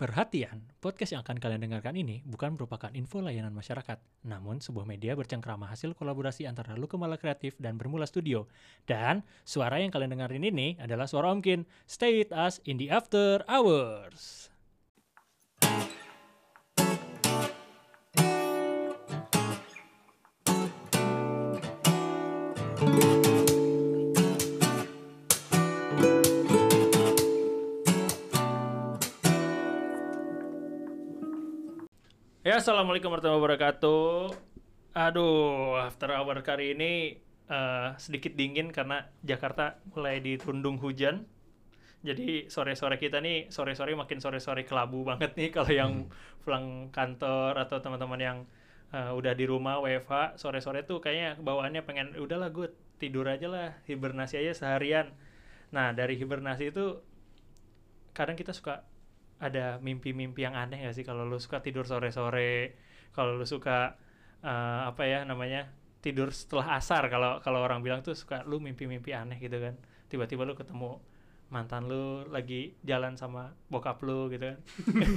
Perhatian, podcast yang akan kalian dengarkan ini bukan merupakan info layanan masyarakat, namun sebuah media bercengkrama hasil kolaborasi antara Lukemala Kreatif dan Bermula Studio. Dan suara yang kalian dengarin ini adalah suara Omkin. Stay with us in the after hours. Assalamualaikum warahmatullahi wabarakatuh. Aduh, after hour kali ini eh, sedikit dingin karena Jakarta mulai dirundung hujan. Jadi sore-sore kita nih, sore-sore makin sore-sore kelabu banget nih kalau yang pulang kantor atau teman-teman yang eh, udah di rumah WFH, sore-sore tuh kayaknya bawaannya pengen udahlah gue tidur aja lah, hibernasi aja seharian. Nah, dari hibernasi itu kadang kita suka ada mimpi-mimpi yang aneh gak sih? Kalau lu suka tidur sore-sore kalau lu suka eh, apa ya namanya tidur setelah asar kalau kalau orang bilang tuh suka lu mimpi-mimpi aneh gitu kan. Tiba-tiba lu ketemu mantan lu lagi jalan sama bokap lu gitu kan.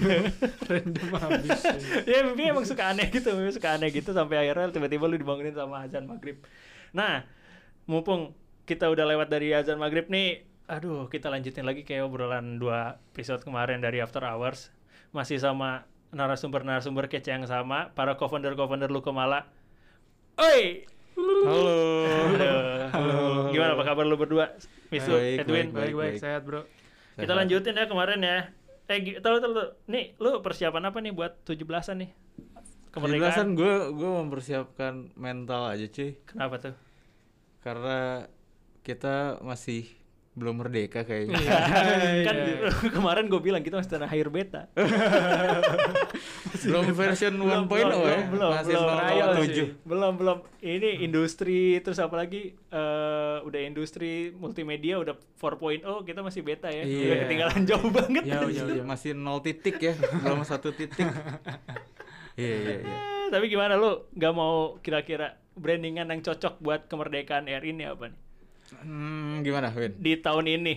Random habis ya mimpi emang suka aneh gitu mimpi suka aneh gitu sampai akhirnya tiba-tiba lu dibangunin sama azan maghrib. Nah mumpung kita udah lewat dari azan maghrib nih aduh kita lanjutin lagi kayak obrolan dua episode kemarin dari after hours. Masih sama narasumber-narasumber kece yang sama para co-founder co-founder lu kemala oi! Halo. Aduh. Halo. gimana apa kabar lu berdua? Misu Baik, Edwin? baik baik baik. sehat bro. Kita lanjutin ya kemarin ya. Eh tahu tahu nih lu persiapan apa nih buat 17-an nih? Kemerdekaan. gue gue mempersiapkan mental aja cuy. Kenapa tuh? Karena kita masih belum merdeka kayaknya. kan Iya. kemarin gue bilang kita masih tanah air beta belum version 1.0 belum, ya. belum, belum, masih belum, trial 0.7. sih. belum belum ini industri terus apa lagi eh, udah industri multimedia udah 4.0 kita masih beta ya Iya. udah ketinggalan jauh banget Jauh, jauh, Iya, masih nol titik ya, belum satu titik. Iya iya iya. Eh, tapi gimana lu nggak mau kira-kira brandingan yang cocok buat kemerdekaan RI ini apa nih Hmm, gimana Win? di tahun ini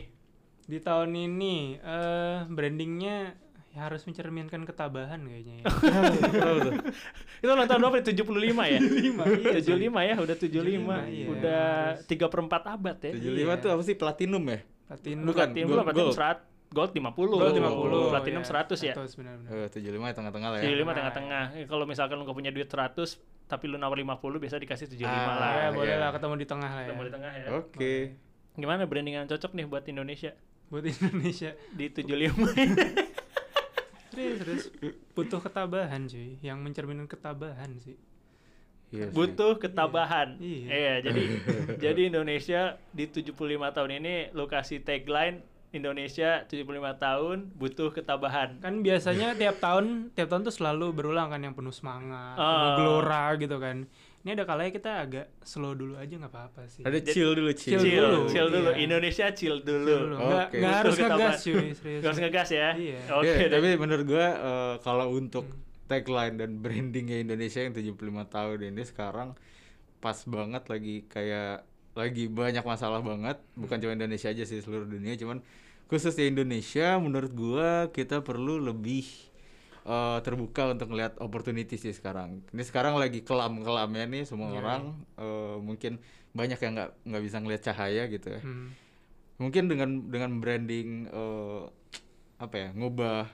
di tahun ini eh brandingnya ya harus mencerminkan ketabahan kayaknya ya itu ulang tahun berapa? 75 ya? 75, iya 75 ya, udah 75. 75, iya. Udah 3 per 4 abad ya. 75 tuh apa sih platinum ya? platinum Bukan, Platinum gold? Platinum gold. 100, gold 50. gold Oh, 50 Platinum 100 ya. 100 benar-benar Eh, 75 tengah-tengah lah ya. 75 tengah-tengah. Eh, Kalau misalkan lu gak punya duit 100, tapi lu nawar 50 biasa dikasih 75 Ah, lah. ya boleh iya. lah ketemu di tengah lah ya Ketemu di tengah ya. Oke. Gimana brandingan cocok nih buat Indonesia buat Indonesia di 75? serius serius butuh ketabahan cuy yang mencerminkan ketabahan sih Iya sih. Butuh ketabahan. Iya. Iya, jadi jadi Indonesia di 75 tahun ini lu kasih tagline Indonesia 75 tahun butuh ketabahan. kan biasanya tiap tahun tiap tahun tuh selalu berulang kan yang penuh semangat Ah. penuh gelora gitu kan ini ada kalanya kita agak slow dulu aja nggak apa-apa sih Ada chill dulu, chill. Chill chill, dulu. chill dulu. Iya. Indonesia chill Chill dulu. dulu. nggak Oke. nggak harus ngegas cuy serius Gak harus ngegas ya. Iya. Oke. Deh. tapi menurut gua eh, kalau untuk tagline dan brandingnya Indonesia yang 75 tahun ini sekarang pas banget lagi kayak lagi banyak masalah banget, bukan cuma Indonesia aja sih seluruh dunia, cuman khusus di Indonesia menurut gua kita perlu lebih eh, terbuka untuk melihat opportunity sih sekarang. Ini sekarang lagi kelam-kelamnya nih semua Iya, orang eh, mungkin banyak yang nggak nggak bisa ngelihat cahaya gitu ya Hmm. mungkin dengan dengan branding eh, apa ya ngubah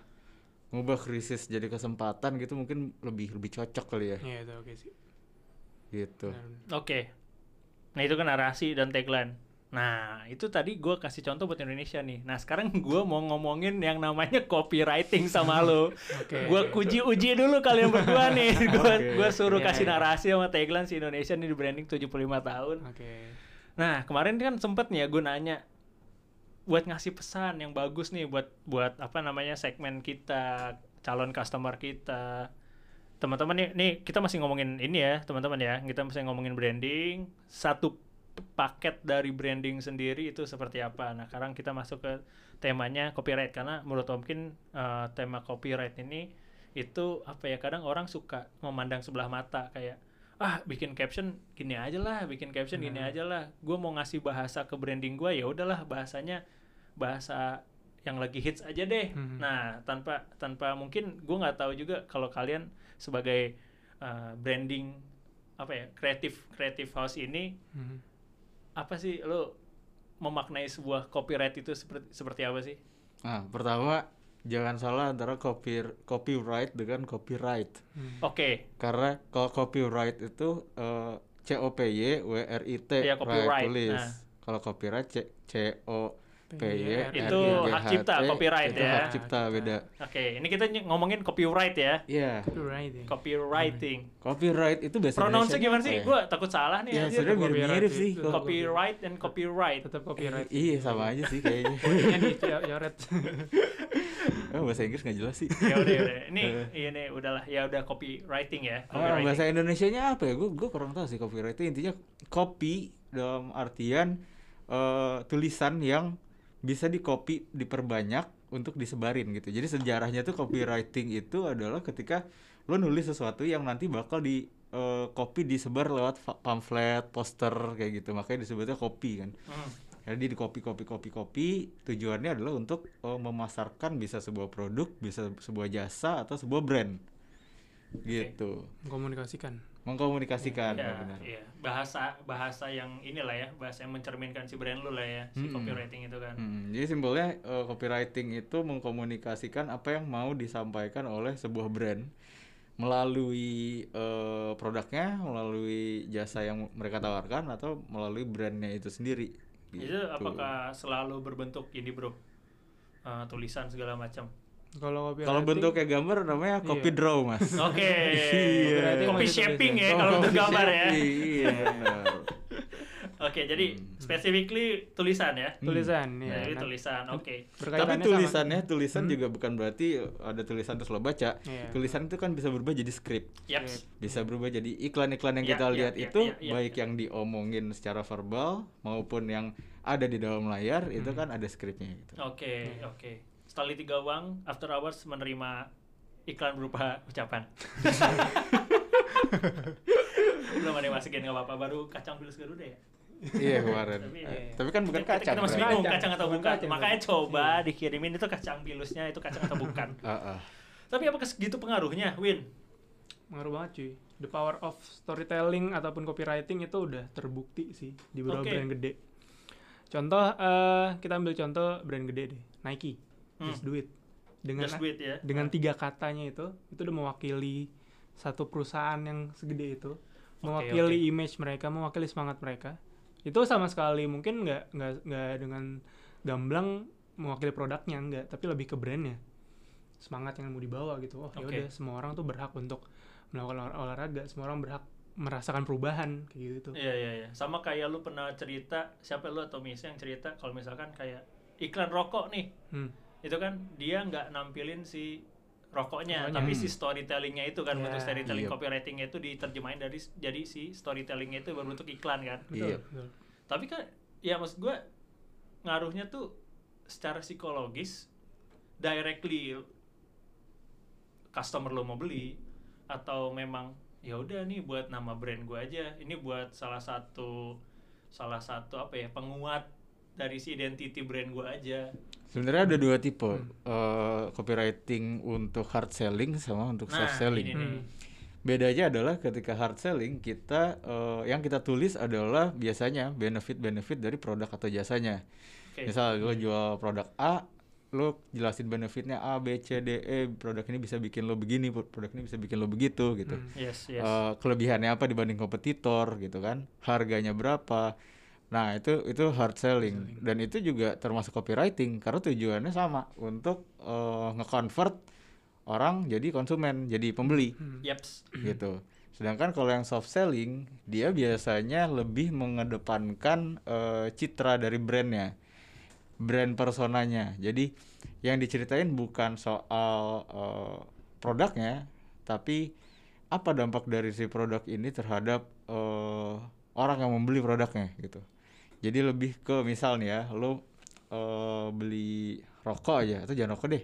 ngubah krisis jadi kesempatan gitu mungkin lebih lebih cocok kali ya Iya itu oke sih gitu. Oke. Nah itu kan narasi dan tagline. Nah itu tadi gue kasih contoh buat Indonesia nih. Nah sekarang gue mau ngomongin yang namanya copywriting sama lo. Oke. Gue uji-uji dulu kalian berdua nih. Gue gua suruh Iya, kasih iya. narasi sama tagline si Indonesia nih di branding 75 tahun. oke Nah kemarin kan sempet nih ya gue nanya buat ngasih pesan yang bagus nih buat buat apa namanya segmen kita calon customer kita teman-teman nih nih kita masih ngomongin ini ya teman-teman ya kita masih ngomongin branding satu paket dari branding sendiri itu seperti apa nah sekarang kita masuk ke temanya copyright karena menurut Om Kin eh, tema copyright ini itu apa ya kadang orang suka memandang sebelah mata kayak ah bikin caption gini aja lah bikin caption gini Nah. aja lah gue mau ngasih bahasa ke branding gue ya udahlah bahasanya bahasa yang lagi hits aja deh. Hmm. Nah, tanpa tanpa mungkin gue nggak tahu juga kalau kalian sebagai uh, branding apa ya kreatif kreatif house ini Hmm. apa sih lo memaknai sebuah copyright itu seperti seperti apa sih? Nah, pertama jangan salah antara copy copyright dengan copyright. Hmm. Oke, Karena kalau copyright itu eh, C O P Y W R I T Iya, copyright. tulis. Nah. Kalau copyright C C O P Y R I Itu hak cipta, copyright itu ya. hak cipta beda. oke. Ini kita ngomongin copyright ya, Iya. Copyright ya. copywriting. Copyright itu bahasa Pronounce gimana sih? ya? Gue takut salah nih. Ya, sebenarnya mirip, Copyright mirip sih. itu. kalau- Copyright dan copyright. Tetap copyright. Iya, sama aja sih kayaknya. Coret. oh, bahasa Inggris nggak jelas sih. ya udah, ya udah. Ini iya nih udahlah. Ya udah copywriting ya. Oh, Copywriting. bahasa Indonesianya apa ya? Gue gue kurang tahu sih copyright itu intinya copy dalam artian eh, tulisan yang bisa di copy diperbanyak untuk disebarin gitu. Jadi sejarahnya tuh copywriting itu adalah ketika lo nulis sesuatu yang nanti bakal di eh, copy disebar lewat pamflet, poster kayak gitu. Makanya disebutnya copy kan. Hmm. Jadi di copy copy copy copy tujuannya adalah untuk eh, memasarkan bisa sebuah produk, bisa sebuah jasa atau sebuah brand. Gitu. Komunikasikan. Mengkomunikasikan Ya, benar. iya. Bahasa bahasa yang inilah ya, bahasa yang mencerminkan si brand lu lah ya, si Mm-mm. copywriting itu kan. Hmm, jadi simpelnya eh, copywriting itu mengkomunikasikan apa yang mau disampaikan oleh sebuah brand melalui eh, produknya, melalui jasa yang mereka tawarkan atau melalui brandnya itu sendiri. Itu Gitu. apakah selalu berbentuk ini, Bro? Eh, tulisan segala macam. Kalau copywriting. Kalau bentuknya gambar namanya copy Iya. draw mas. Oke. Copywriting Copy masih shaping tulisan. ya kalau untuk Copy gambar ya. Iya. Oke, jadi Hmm. specifically tulisan ya. tulisan Nah, ya. ini Nah, tulisan. Oke. Tapi berkaitannya tulisannya sama- tulisan Hmm. juga bukan berarti ada tulisan terus lo baca. Iya. Tulisan itu kan bisa berubah jadi skrip. Yaps. bisa berubah jadi iklan-iklan yang Ya, kita ya, lihat ya, itu ya, ya, baik ya. yang diomongin secara verbal maupun yang ada di dalam layar itu Hmm. kan ada skripnya gitu. Oke, Iya. oke. Sekali tiga uang, After Hours menerima iklan berupa ucapan. Belum ada yang masukin nggak apa-apa, baru kacang pilus Garuda ya. iya kemarin. Tapi- Eh, Tapi kan bukan Kita- kacang. Kita masih bingung Kacang, kacang atau bukan kacang, Makanya Bray. coba Iya. dikirimin itu kacang pilusnya itu kacang atau bukan. Ah, ah. Tapi apakah segitu pengaruhnya, Win? Ngaruh banget cuy. The power of storytelling ataupun copywriting itu udah terbukti sih di beberapa Oke. brand gede. Contoh eh, kita ambil contoh brand gede deh, Nike. Hmm. Just do it. Dengan Just do it ya. dengan tiga katanya itu, itu udah mewakili satu perusahaan yang segede itu, mewakili image mereka, mewakili semangat mereka. Itu sama sekali mungkin nggak nggak nggak dengan gamblang mewakili produknya nggak, tapi lebih ke brandnya, semangat yang mau dibawa gitu. Oh ya Oke. udah semua orang tuh berhak untuk melakukan olah- olahraga, semua orang berhak merasakan perubahan kayak gitu. Iya iya iya. Sama kayak lu pernah cerita siapa lu atau Misa yang cerita kalau misalkan kayak iklan rokok nih, Hmm. Itu kan dia nggak nampilin si rokoknya, Rokoknya. tapi Hmm. si storytellingnya itu kan Ya. bentuk storytelling Iya. copywritingnya itu diterjemahin dari jadi si storytellingnya itu berbentuk iklan kan. Betul, Iya. betul. Tapi kan ya maksud gua ngaruhnya tuh secara psikologis directly customer lo mau beli atau memang ya udah nih buat nama brand gua aja ini buat salah satu salah satu apa ya penguat dari si identity brand gua aja Sebenarnya ada dua tipe Hmm. eh, copywriting untuk hard selling sama untuk nah soft selling. ini nih Hmm. Bedanya adalah ketika hard selling kita eh, yang kita tulis adalah biasanya benefit-benefit dari produk atau jasanya. Oke. Misal lo jual produk A, lo jelasin benefitnya A, B, C, D, E, produk ini bisa bikin lo begini, produk ini bisa bikin lo begitu gitu. Hmm. yes yes Eh, kelebihannya apa dibanding kompetitor gitu kan? Harganya berapa? Nah, itu itu hard selling dan itu juga termasuk copywriting karena tujuannya sama untuk eh, nge-convert orang jadi konsumen, jadi pembeli Hmm. Yaps. gitu. Sedangkan kalau yang soft selling, dia biasanya lebih mengedepankan eh, citra dari brandnya, brand personanya. Jadi yang diceritain bukan soal eh, produknya, tapi apa dampak dari si produk ini terhadap eh, orang yang membeli produknya gitu. Jadi lebih ke misal nih ya, lo eh, beli rokok aja atau jangan rokok deh,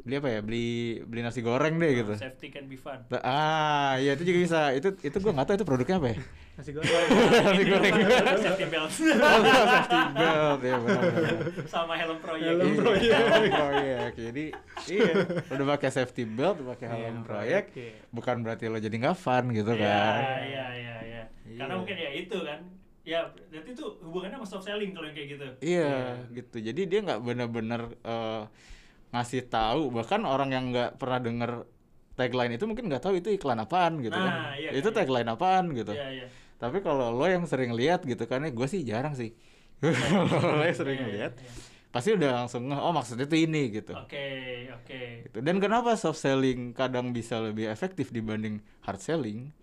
beli apa ya beli beli nasi goreng deh gitu Safety can be fun. ah iya itu juga bisa itu itu gue nggak tahu itu produknya apa ya nasi goreng nasi goreng Safety belt. oh safety belt ya benar benar Sama helm proyek. Helm Iya, proyek. helm proyek jadi iya udah pakai safety belt udah pakai helm Helm proyek proyek, iya. bukan berarti lo jadi nggak fun gitu Iya, kan iya, iya, iya. Karena Iya. mungkin ya itu kan. Ya, berarti itu hubungannya sama soft selling kalau yang kayak gitu. Iya, gitu. Jadi dia nggak benar-benar eh, ngasih tahu. Bahkan orang yang nggak pernah denger tagline itu mungkin nggak tahu itu iklan apaan gitu Nah, kan. iya, itu iya. tagline apaan gitu. Iya, iya. Tapi kalau lo yang sering lihat gitu kan, gue sih jarang sih. Kalau lo yang sering Iya, iya, lihat, iya. pasti udah langsung oh maksudnya tuh ini gitu. Oke, oke. Gitu. Dan kenapa soft selling kadang bisa lebih efektif dibanding hard selling?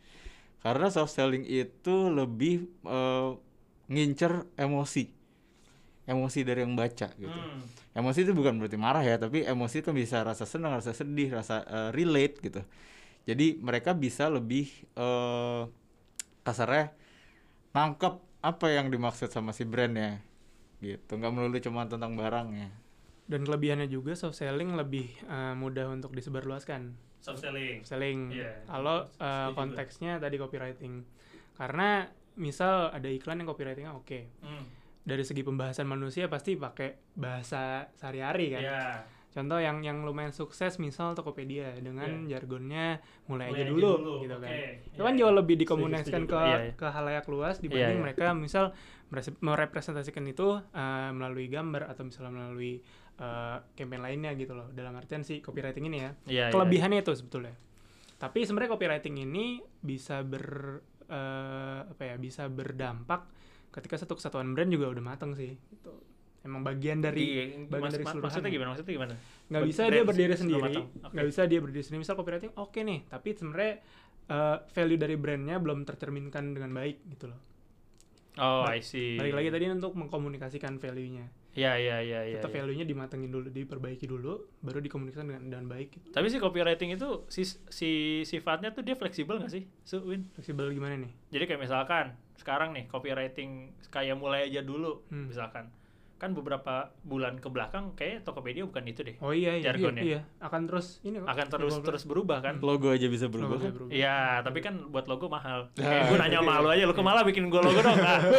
Karena soft selling itu lebih eh, ngincer emosi. Emosi dari yang baca gitu. Hmm. Emosi itu bukan berarti marah ya, tapi emosi itu bisa rasa senang, rasa sedih, rasa eh, relate gitu. Jadi mereka bisa lebih eh kasarnya nangkep apa yang dimaksud sama si brandnya gitu. Nggak melulu cuma tentang barangnya. dan kelebihannya juga soft selling lebih eh, mudah untuk disebarluaskan Soft selling. selling Iya, kalau gue. konteksnya tadi copywriting karena misal ada iklan yang copywritingnya oke Hmm. dari segi pembahasan manusia pasti pakai bahasa sehari-hari kan Iya. contoh yang yang lumayan sukses misal Tokopedia dengan jargonnya mulai, Mulai aja aja dulu, dulu, gitu kan oke. itu Iya, kan iya. jauh lebih Setuju, dikomunikasikan ke Iya, iya. ke halayak luas dibanding iya. mereka misal merepresentasikan itu eh, melalui gambar atau misalnya melalui eh, campaign lainnya gitu loh dalam artian si copywriting ini ya Iya, iya. kelebihannya itu sebetulnya tapi sebenarnya copywriting ini bisa ber eh, apa ya bisa berdampak ketika satu kesatuan brand juga udah mateng sih gitu emang bagian dari Iya, bagian mas- dari seluruhan maksudnya gimana? Maksudnya gimana? nggak bisa brand dia berdiri sendiri. Oke. nggak bisa dia berdiri sendiri misal copywriting oke nih tapi sebenarnya eh, value dari brandnya belum tercerminkan dengan baik gitu loh Oh, Ba- I see. balik lagi tadi untuk mengkomunikasikan value-nya Iya, iya, iya, iya. tetap iya. value-nya dimatengin dulu diperbaiki dulu baru dikomunikasikan dengan dengan baik gitu. Tapi si copywriting itu si, si sifatnya tuh dia fleksibel nggak sih, Su, Win? fleksibel gimana nih Jadi kayak misalkan sekarang nih copywriting kayak mulai aja dulu, Hmm. misalkan kan beberapa bulan ke belakang kayak Tokopedia bukan itu deh, oh iya iya, iya, Jargonnya. iya akan terus ini kok akan terus terus berubah kan? Logo aja bisa Logo berubah. bisa kan? berubah. Iya, tapi kan buat logo mahal. Nah, Kayak gue nanya sama lu aja, lu kok malah bikin gue logo dong? Nah.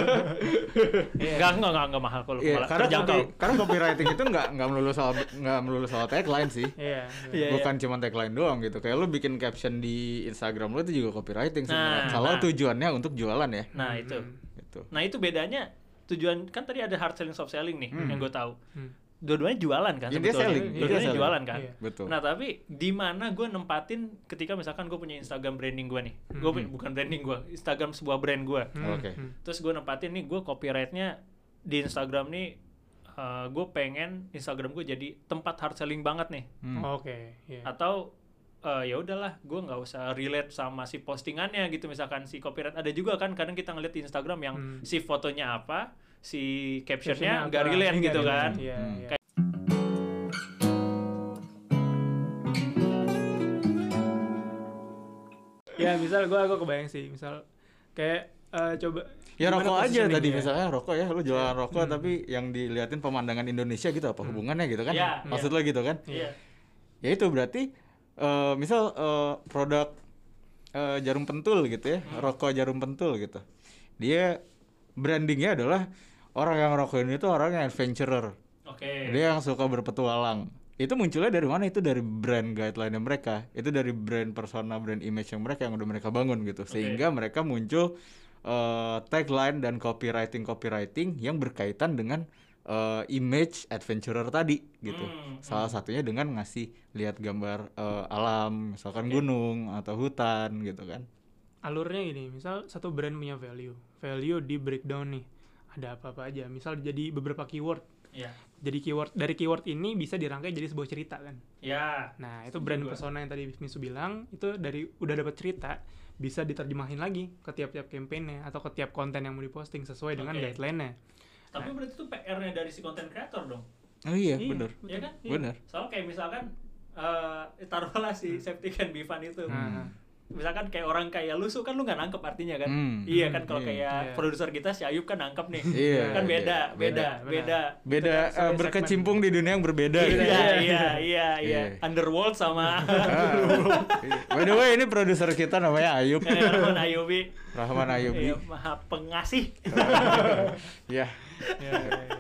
Iya. Enggak, enggak, enggak, enggak mahal kalau Iya, malah karena terjangkau. copy- karena copywriting itu nggak nggak melulu soal nggak melulu soal tagline sih. iya Iya, Bukan cuma tagline doang gitu. Kayak lu bikin caption di Instagram lu itu juga copywriting sebenarnya. Nah, Kalau nah. tujuannya untuk jualan ya. Nah, itu. Gitu. Nah, itu bedanya tujuan kan tadi ada hard selling soft selling nih Hmm. yang gue tahu. Hmm. Dua-duanya jualan kan dia sebetulnya. selling. Dua-duanya selling. jualan kan. Iya. Betul. Nah, tapi di mana gue nempatin ketika misalkan gue punya Instagram branding gue nih. Gue Hmm. bukan branding gue, Instagram sebuah brand gue. Hmm, Oke. hmm. Terus gue nempatin nih gue copyrightnya di Instagram nih gue pengen Instagram gue jadi tempat hard selling banget nih. Hmm. oke iya Atau eh, ya udahlah, gue nggak usah relate sama si postingannya gitu misalkan si copyright ada juga kan kadang kita ngeliat di Instagram yang Hmm. si fotonya apa, si Captionnya nggak relate Ini nggak gitu relate. kan. iya Hmm. iya ya misal gue gue kebayang sih misal kayak eh, coba Ya rokok aja tadi ya? misalnya rokok ya lu jualan rokok tapi yang diliatin pemandangan Indonesia gitu apa hubungannya gitu kan? Iya, Maksud lo gitu kan? Iya. Ya itu berarti eh, misal eh, produk eh, jarum pentul gitu ya, rokok jarum pentul gitu. Dia brandingnya adalah orang yang rokok ini tuh orang yang adventurer. Oke. Dia yang suka berpetualang. Itu munculnya dari mana? Itu dari brand guideline mereka. Itu dari brand persona, brand image yang mereka yang udah mereka bangun gitu. Sehingga mereka muncul eh, tagline dan copywriting copywriting yang berkaitan dengan eh, image adventurer tadi gitu. Hmm, Salah satunya dengan ngasih lihat gambar eh, alam, misalkan gunung atau hutan gitu kan. alurnya gini misal satu brand punya value value di breakdown nih ada apa-apa aja misal jadi beberapa keyword Iya. jadi keyword dari keyword ini bisa dirangkai jadi sebuah cerita kan Ya. nah itu brand persona yang tadi Misu bilang itu dari udah dapat cerita bisa diterjemahin lagi ke tiap-tiap campaignnya atau ke tiap konten yang mau diposting sesuai dengan guideline-nya Tapi berarti itu PR-nya dari si content creator dong. Oh iya, Iya, bener. Iya kan? Iya. Bener. Soalnya kayak misalkan eh taruhlah si safety can be fun itu. Nah, misalkan kayak orang kayak lu kan lu nggak nangkep artinya kan Hmm. iya kan kalau Iya. kayak Iya. produser kita si Ayub kan nangkep nih Iya, kan iya. beda beda Beda, beda beda kan eh, sebagai berkecimpung di dunia yang berbeda iya gitu. iya iya iya Iya. underworld sama. By the way, ini produser kita namanya Ayub. eh, Rahman Ayubi Rahman Ayubi. Iya, maha pengasih Ya. Iya, iya.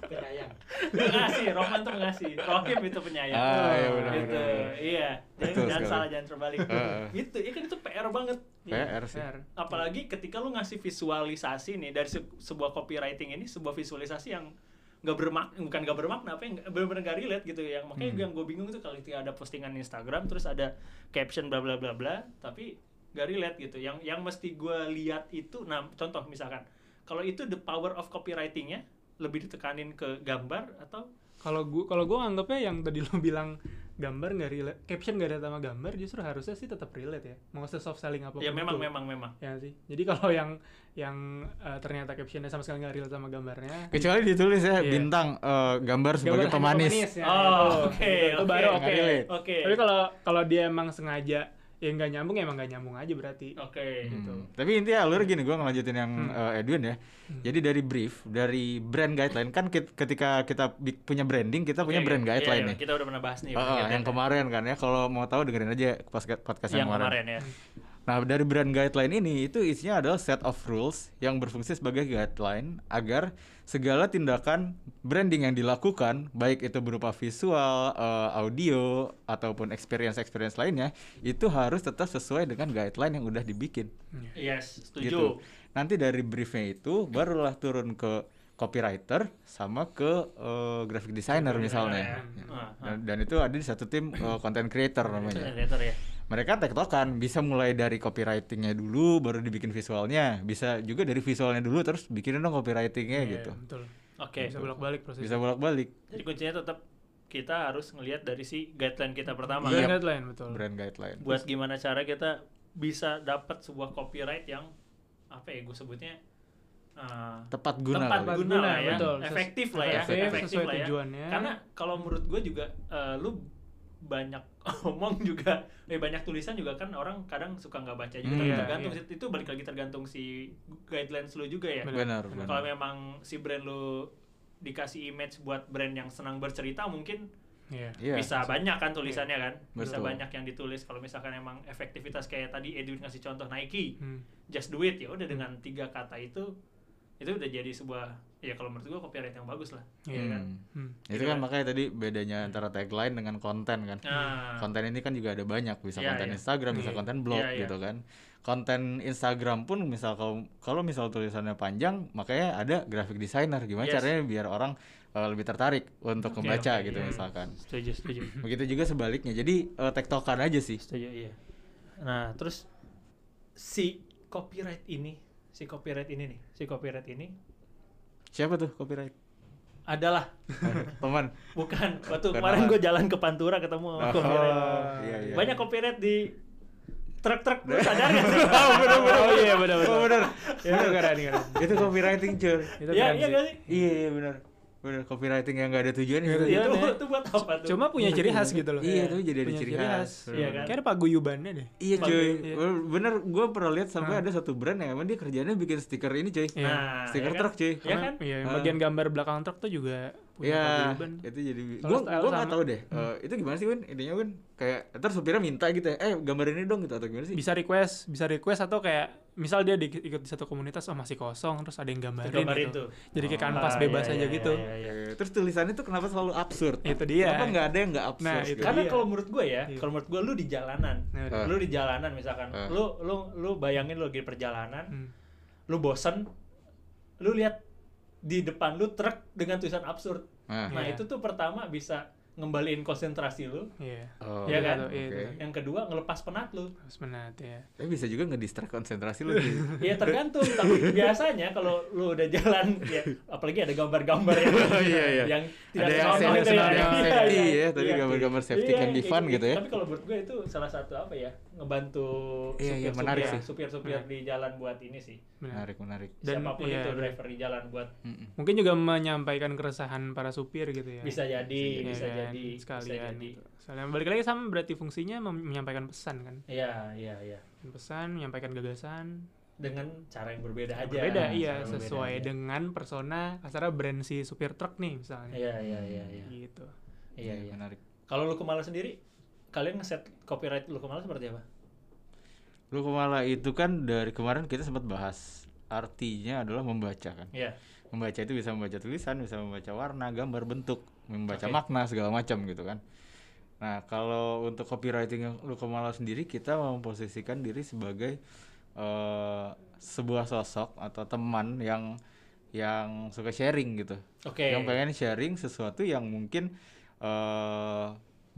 penyayang pengasih Rohman tuh pengasih Rohim itu penyayang Ah, iya, benar, gitu benar, benar. iya Betul jangan, sekali. salah jangan terbalik Heeh. gitu ya kan itu PR banget Iya. PR sih. Fair. apalagi ketika lu ngasih visualisasi nih dari se- sebuah copywriting ini sebuah visualisasi yang nggak bermakna bukan nggak bermakna apa yang bener-bener nggak relate gitu yang makanya Hmm. yang gue bingung tuh kalau ketika ada postingan Instagram terus ada caption bla bla bla bla tapi nggak relate gitu yang yang mesti gue lihat itu nah contoh misalkan kalau itu the power of copywritingnya lebih ditekanin ke gambar atau Kalau gua kalau gua nganggapnya yang tadi lo bilang gambar nggak relate, caption nggak ada sama gambar justru harusnya sih tetap relate ya. Mau se soft selling apa ya memang memang memang Ya sih. Jadi kalau yang yang eh, ternyata captionnya sama sekali nggak relate sama gambarnya, Kecuali ditulis ya Iya. bintang eh, gambar sebagai gambar pemanis. ya, Oh, itu. oke, Itu, itu oke. baru Nggak oke. relate. oke Tapi kalau kalau dia emang sengaja ya nggak nyambung ya emang nggak nyambung aja berarti. oke Hmm. gitu. Tapi intinya alur gini, gue ngelanjutin yang Hmm. eh, Edwin ya. Jadi dari brief, dari brand guideline kan kit- ketika kita punya branding, kita punya Oke, brand guideline Iya, iya, nih. kita udah pernah bahas nih guideline yang ya. kemarin kan ya. Kalau mau tahu dengerin aja podcast podcast yang, yang kemarin ya Nah, dari brand guideline ini itu isinya adalah set of rules yang berfungsi sebagai guideline agar segala tindakan branding yang dilakukan, baik itu berupa visual, eh, audio ataupun experience-experience lainnya, itu harus tetap sesuai dengan guideline yang udah dibikin. yes setuju Gitu. Nanti dari briefnya itu barulah turun ke copywriter sama ke eh, graphic designer misalnya. ya. Ah, ah. Dan, dan itu ada di satu tim eh, content creator namanya Creator ya mereka tektokan bisa mulai dari copywritingnya dulu baru dibikin visualnya bisa juga dari visualnya dulu terus bikinin dong copywritingnya Iya, gitu Betul. oke Bisa bolak-balik prosesnya. bisa bolak balik jadi kuncinya tetap kita harus ngelihat dari si guideline kita pertama Brand Iya. guideline betul. brand guideline buat gimana cara kita bisa dapat sebuah copyright yang apa ya gue sebutnya uh, tepat guna tepat kali. guna, lah ya betul. efektif lah ya Efektif, efektif sesuai lah ya tujuannya. karena kalau menurut gue juga eh, lu banyak omong juga eh banyak tulisan juga kan orang kadang suka nggak baca juga Hmm, tapi iya, tergantung iya. itu balik lagi tergantung si guidelines lu juga ya benar benar kalau memang si brand lu dikasih image buat brand yang senang bercerita mungkin Iya. Iya. bisa banyak kan tulisannya kan bisa Betul. banyak yang ditulis kalau misalkan emang efektivitas kayak tadi Edwin ngasih contoh Nike Hmm. just do it ya udah dengan tiga kata itu itu udah jadi sebuah ya kalau menurut gua copyright yang bagus lah Iya. ya kan Hmm. Hmm. itu kan makanya tadi bedanya antara tagline dengan konten kan nah konten ini kan juga ada banyak bisa Iya, konten iya. Instagram bisa Iya. konten blog Iya, iya. gitu kan konten Instagram pun misal kalau kalau misal tulisannya panjang makanya ada graphic designer gimana Yes. caranya biar orang uh, lebih tertarik untuk Oke, membaca oke, gitu iya. misalkan setuju setuju begitu juga sebaliknya jadi uh, tektokan aja sih setuju iya nah terus si copyright ini si copyright ini nih si copyright ini siapa tuh copyright? Adalah. Teman. Bukan. Waktu Bukan kemarin gue jalan ke Pantura ketemu Oh, copyright. iya, iya. banyak copyright di truk-truk lu sadar gak sih? Oh iya benar benar. oh bener Itu keren keren. itu copywriting cuy Itu ya iya sih. gak sih iya iya bener bener copywriting yang gak ada tujuan gitu Iya, itu itu buat apa tuh Cuma punya ciri khas gitu loh. iya tuh jadi ada ciri khas khas. Bener, Iya kan? Kayak ada paguyubannya deh. Iya cuy, iya. bener gue pernah lihat sampai ada satu brand yang emang dia kerjanya bikin stiker ini cuy, Iya. nah stiker kan? truk cuy. ya kan Iya, Ah. bagian gambar belakang truk tuh juga punya Iya, paguyuban. itu jadi gue gue nggak sama. tahu deh, eh, itu gimana sih Win? Intinya Win kayak ntar supirnya minta gitu ya, eh gambar ini dong gitu atau gimana sih? Bisa request, bisa request atau kayak misal dia di, ikut di satu komunitas oh masih kosong terus ada yang gambarin, Gambarin gitu. tuh. Jadi kayak Oh, kanvas Ah, bebas iya, aja iya, gitu. iya, iya. Eh, Terus tulisannya tuh kenapa selalu absurd? Itu dia. Kenapa nggak ada yang nggak absurd? Nah, gitu? itu Karena dia. kalau menurut gue ya, Iya. kalau menurut gue lu di jalanan, Nah, Ah. lu di jalanan misalkan, Ah. lu lu lu bayangin lu lagi perjalanan, hmm. lu bosen, lu lihat di depan lu truk dengan tulisan absurd. Nah, Nah Iya. itu tuh pertama bisa ngembaliin konsentrasi lu. Iya. oh, Iya kan? Iya, oke. itu. Yang kedua ngelepas penat lu. Harus menat ya. Tapi bisa juga ngedistract konsentrasi lu. cuy. Ya tergantung, tapi biasanya kalau lu udah jalan ya apalagi ada gambar-gambar yang Oh, iya, iya. yang tidak Ada yang senonoh senang- itu ya. senang- yang Iya, safety iya. ya. ya tadi Iya, gambar-gambar safety iya, can be fun gitu. gitu ya. Tapi kalau menurut gue itu salah satu apa ya ngebantu Iya, iya, supir-supir menarik sih. supir-supir di jalan buat ini sih. Menarik, menarik. Dan- Siapa pun iya, itu driver di jalan buat. Mungkin juga menyampaikan keresahan para supir gitu ya. bisa jadi, Iya bisa kan? Jadi, bisa sekalian jadi. gitu. Sekalian balik lagi sama berarti fungsinya menyampaikan pesan kan. Iya, iya, iya. Pesan, menyampaikan gagasan. Dengan cara yang berbeda aja. Berbeda Cara iya berbeda sesuai aja. dengan persona kasarnya brand si supir truk nih misalnya. Iya, iya, iya, iya. Gitu. Iya, iya. menarik. Kalau lu kemala sendiri, kalian ngeset copyright lu kemala seperti apa? Lu kemala itu kan dari kemarin kita sempat bahas artinya adalah membaca kan. Iya. Membaca itu bisa membaca tulisan, bisa membaca warna, gambar, bentuk, membaca Oke. makna segala macam gitu kan. Nah, kalau untuk copywriting yang lu kemala sendiri kita memposisikan diri sebagai eh, sebuah sosok atau teman yang yang suka sharing gitu. Oke. Yang pengen sharing sesuatu yang mungkin eh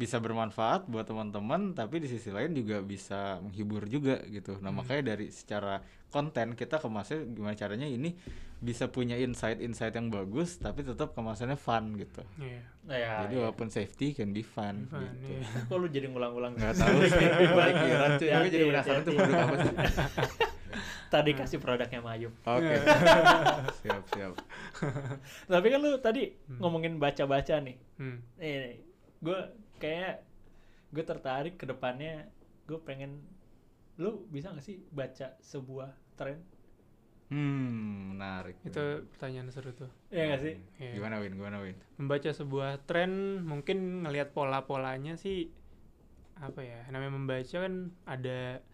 bisa bermanfaat buat teman-teman tapi di sisi lain juga bisa menghibur juga gitu. Nah, makanya dari secara konten kita kemasnya gimana caranya ini bisa punya insight-insight yang bagus tapi tetap kemasannya fun gitu. Iya. Nah, ya, Jadi iya. walaupun safety can be fun, Fun, gitu. iya. Kok lu jadi ngulang-ngulang? Nggak tahu sih. Balik ya. Ya. Tapi jadi penasaran tuh produk apa sih? Tadi kasih produknya Mayub. Oke. siap, siap. Tapi kan lu tadi ngomongin baca-baca nih. Hmm. Nih, gue kayak gue tertarik ke depannya gue pengen lu bisa gak sih baca sebuah tren? Hmm, menarik. Itu pertanyaan seru tuh. Iya gak sih? Iya. Gimana Win? Gimana Win? Membaca sebuah tren mungkin ngelihat pola-polanya sih apa ya namanya membaca kan ada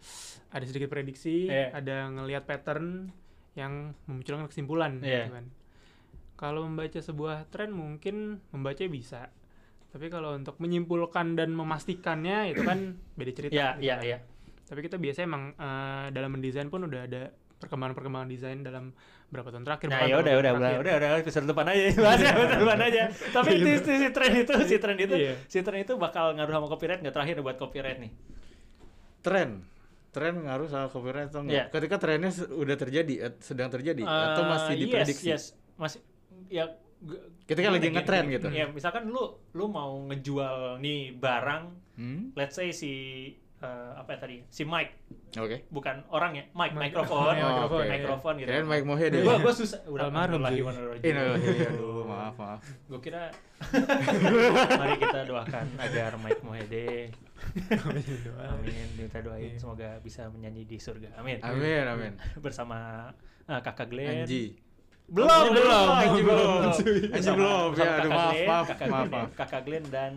ada sedikit prediksi Iya. ada ngelihat pattern yang memunculkan kesimpulan Iya. gitu kan kalau membaca sebuah tren mungkin membaca bisa tapi kalau untuk menyimpulkan dan memastikannya itu kan beda cerita Iya, gitu iya, kan. iya. tapi kita biasanya emang eh, dalam mendesain pun udah ada perkembangan-perkembangan desain dalam berapa tahun terakhir Nah ya udah udah udah udah udah episode depan aja bahas ya episode depan aja. Tapi si, si, si tren itu si tren itu Iya. si tren itu bakal ngaruh sama copyright nggak terakhir buat copyright nih? Tren. Tren ngaruh sama copyright atau enggak? Iya. Ketika trennya udah terjadi, eh, sedang terjadi atau Eh, masih yes, diprediksi? Yes, masih ya Ketika gimana lagi gini, ngetren gitu. Ya misalkan lu lu mau ngejual nih barang, Hmm? let's say si eh, apa ya tadi? Si mic, Oke. bukan orang ya, Mic- mikrofon, Iya, mikrofon, oke. iya. mikrofon gitu. Kirain Mike Mohede. Gua gua susah udah Almarhum lagi sih. Ini aduh, maaf, maaf. Gue kira mari kita doakan agar Mike Mohede Amin. Kita doain Iya. semoga bisa menyanyi di surga. Amin. Amin, amin. Bersama uh, Kakak Glenn. Anji. Belum, Oh, belum, belum, belum. Ya, aduh, maaf, maaf, Kakak maaf. Kakak Glenn dan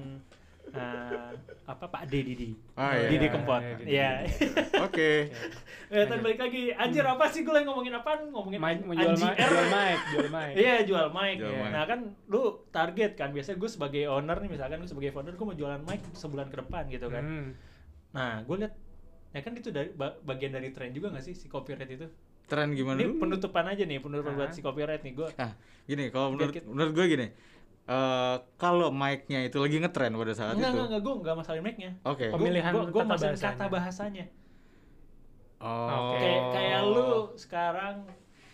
uh, apa Pak D Didi. Ah, iya. Didi iya, Kempot. iya, Didi. Iya. Oke. Eh, tadi balik lagi. Anjir apa sih gue lagi ngomongin apaan? Ngomongin Mic, jual mic, jual mic, jual mic. Iya jual mic. Nah kan lu target kan biasanya gue sebagai owner nih misalkan gue sebagai founder gue mau jualan mic sebulan ke depan gitu kan. Hmm. Nah gue lihat ya kan itu dari ba- bagian dari tren juga gak sih si copyright itu? Tren gimana Ini dulu? penutupan aja nih penutupan buat Ah. si copyright nih gue. Ah, gini, kalau Biar menurut kita- menurut gue gini. eh kalau mic-nya itu lagi ngetren pada saat Enggak itu. enggak enggak gue enggak masalah mic-nya. Oke. Pem- Pemilihan gue gue tata masalah bahasanya. kata bahasanya. Oh. Kayak kayak lu sekarang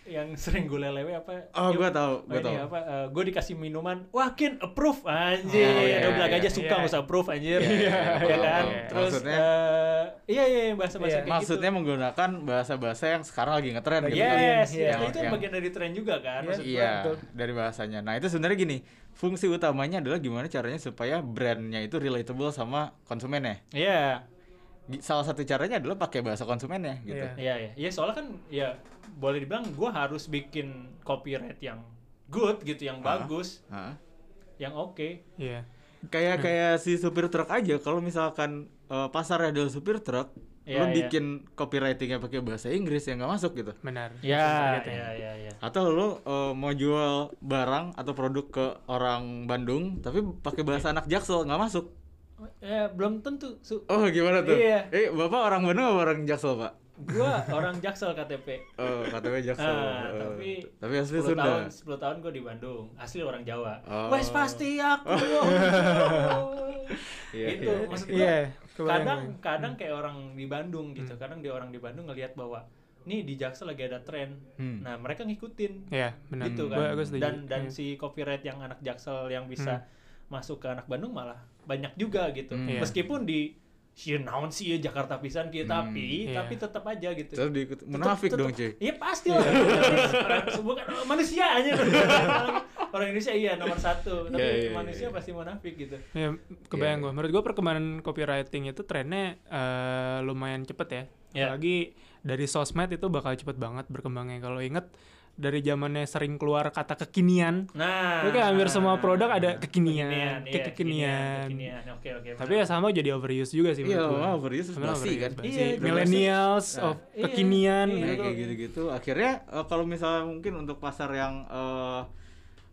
yang sering gue lelewe apa? Oh, yuk, gua tahu, gua ini tahu. apa? gue dikasih minuman, wakin approve anjir. Oh, iya, Udah bilang iya, aja iya. suka nggak usah approve anjir. Iya, iya, ya kan? betul. Terus Maksudnya- eh, iya iya bahasa-bahasa Iya. kayak gitu. Maksudnya menggunakan bahasa-bahasa yang sekarang lagi ngetren gitu. Yes, Iya, yes. iya. Nah, itu Yang- bagian dari tren juga kan. Iya. Maksud gua. Iya, betul. dari bahasanya. Nah, itu sebenarnya gini, fungsi utamanya adalah gimana caranya supaya brandnya itu relatable sama konsumennya. Iya. Gi- Salah satu caranya adalah pakai bahasa konsumennya gitu. Iya. Iya, iya. Iya, soalnya kan ya boleh dibilang gua harus bikin copyright yang good gitu, yang Ah. bagus, Hah? yang oke. Iya. Kayak kayak si supir truk aja kalau misalkan eh, pasarnya adalah supir truk, Iya, lo iya. bikin copywritingnya pakai bahasa Inggris yang nggak masuk gitu. Benar. Ya, Gitu. iya, iya, iya. Atau lo eh, mau jual barang atau produk ke orang Bandung tapi pakai bahasa anak Jaksel nggak masuk. Ya, belum tentu. Su. Oh, gimana tuh? Iya. Eh, Bapak orang Bandung apa orang Jaksel, Pak? Gua orang Jaksel KTP. Oh, KTP Jaksel. Ah, Eh, tapi tapi asli 10 Sunda. tahun, 10 tahun gue di Bandung. Asli orang Jawa. Oh. Wes pasti aku. Iya, gitu. iya. Maksud gua, Iya, kadang kadang kayak orang di Bandung gitu. Kadang dia orang di Bandung ngelihat bahwa nih di Jaksel lagi ada tren. Hmm. Nah, mereka ngikutin. Iya, benar. gitu Gua- kan. gua setuju. dan dan Iya. si copyright yang anak Jaksel yang bisa masuk ke anak Bandung malah banyak juga gitu. Hmm. Iya. Meskipun di sih naon sih ya Jakarta pisan Hmm, kita tapi iya. tapi tetap aja gitu. Terus diikut munafik Tetep- dong, tetep- cuy. Iya pasti lah. Orang bukan manusia aja. Orang Indonesia iya nomor satu, tapi Iya, iya, manusia iya. pasti munafik gitu. Ya, kebayang Iya. gua. Menurut gua perkembangan copywriting itu trennya eh, lumayan cepet ya. Iya. Apalagi dari sosmed itu bakal cepet banget berkembangnya. Kalau inget dari zamannya sering keluar kata kekinian, Nah, Itu kayak hampir semua produk ada kekinian, kekinian, iya, kekinian. kekinian. Oke, oke. tapi ya sama jadi overuse juga sih Iya, menurut gua. wah, overuse overuse, kan. basi. Iya, millennials of Iya, kekinian iya. Ya, gitu. kayak gitu-gitu. Akhirnya eh, kalau misalnya mungkin untuk pasar yang eh,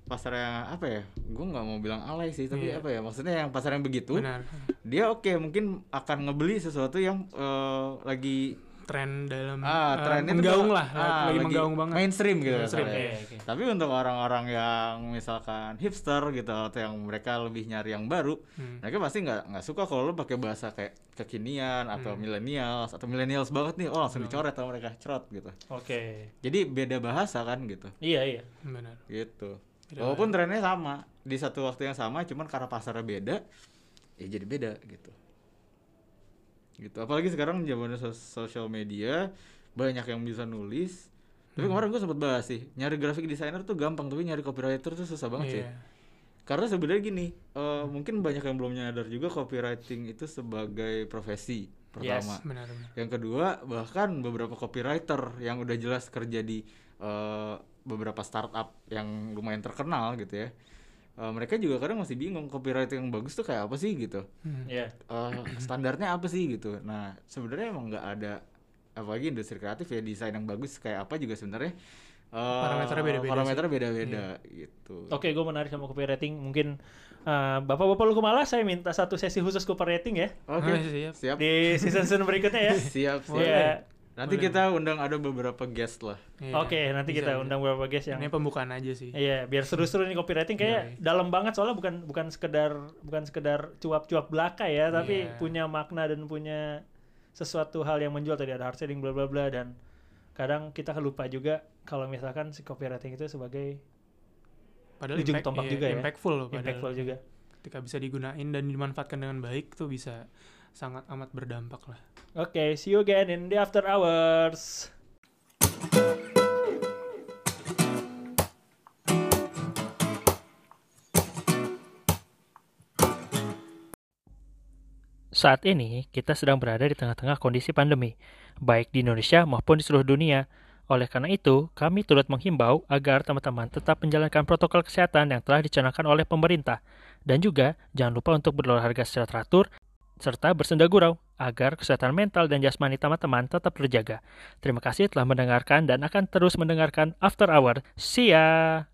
pasar yang apa ya? Gue nggak mau bilang alay sih, tapi Iya. apa ya? Maksudnya yang pasar yang begitu, Benar. dia oke mungkin akan ngebeli sesuatu yang eh, lagi Tren dalam ah trennya tuh menggaung tuh, lah, ah, lagi, menggaung banget. mainstream gitu Mainstream, kasarnya. Oke, oke. Tapi untuk orang-orang yang misalkan hipster gitu atau yang mereka lebih nyari yang baru, Hmm. mereka pasti nggak nggak suka kalau lu pakai bahasa kayak kekinian atau Hmm. millennials atau millennials banget nih, oh langsung dicoret sama mereka cerot gitu. Oke. Jadi beda bahasa kan gitu. Iya, iya. Benar. Gitu. Beda Walaupun trennya sama di satu waktu yang sama, cuman karena pasarnya beda, ya jadi beda gitu. Gitu. Apalagi sekarang zaman sosial media banyak yang bisa nulis. Tapi Hmm. kemarin gue sempet bahas sih, nyari graphic designer tuh gampang, tapi nyari copywriter tuh susah banget sih. Iya. Karena sebenarnya gini, eh, mungkin banyak yang belum nyadar juga copywriting itu sebagai profesi pertama. Benar, benar. Yang kedua, bahkan beberapa copywriter yang udah jelas kerja di eh, beberapa startup yang lumayan terkenal gitu ya. Eh, mereka juga kadang masih bingung copywriting yang bagus tuh kayak apa sih gitu. Hmm. Iya. Eh, standarnya apa sih gitu. Nah, sebenarnya emang nggak ada apalagi industri kreatif ya desain yang bagus kayak apa juga sebenarnya eh, Parameternya beda-beda parameternya beda-beda gitu. Oke, gue menarik sama copywriting. Mungkin eh, bapak-bapak lu kemala saya minta satu sesi khusus copywriting ya Oke, Oh, siap. siap. di season-season berikutnya ya. Siap, siap. Iya. Nanti Boleh. kita undang ada beberapa guest lah. Iya. Oke, nanti Bisa, kita bisa. undang beberapa guest yang Ini pembukaan aja sih. Iya, biar seru-seru nih copywriting kayak Iya. dalam banget soalnya bukan bukan sekedar bukan sekedar cuap-cuap belaka ya, tapi Iya. punya makna dan punya sesuatu hal yang menjual tadi ada hard selling bla bla bla dan kadang kita lupa juga kalau misalkan si copywriting itu sebagai Padahal ujung impact- tombak iya, juga ya. Impactful loh impactful juga. Ketika bisa digunain dan dimanfaatkan dengan baik tuh bisa sangat amat berdampak lah. Oke, see you again in the after hours. Saat ini, kita sedang berada di tengah-tengah kondisi pandemi, baik di Indonesia maupun di seluruh dunia. Oleh karena itu, kami turut menghimbau agar teman-teman tetap menjalankan protokol kesehatan yang telah dicanangkan oleh pemerintah. Dan juga, jangan lupa untuk berolahraga secara teratur, serta bersenda gurau, agar kesehatan mental dan jasmani teman-teman tetap terjaga. Terima kasih telah mendengarkan dan akan terus mendengarkan After Hour. See ya!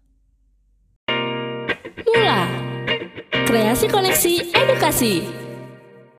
Mula. Kreasi koneksi edukasi.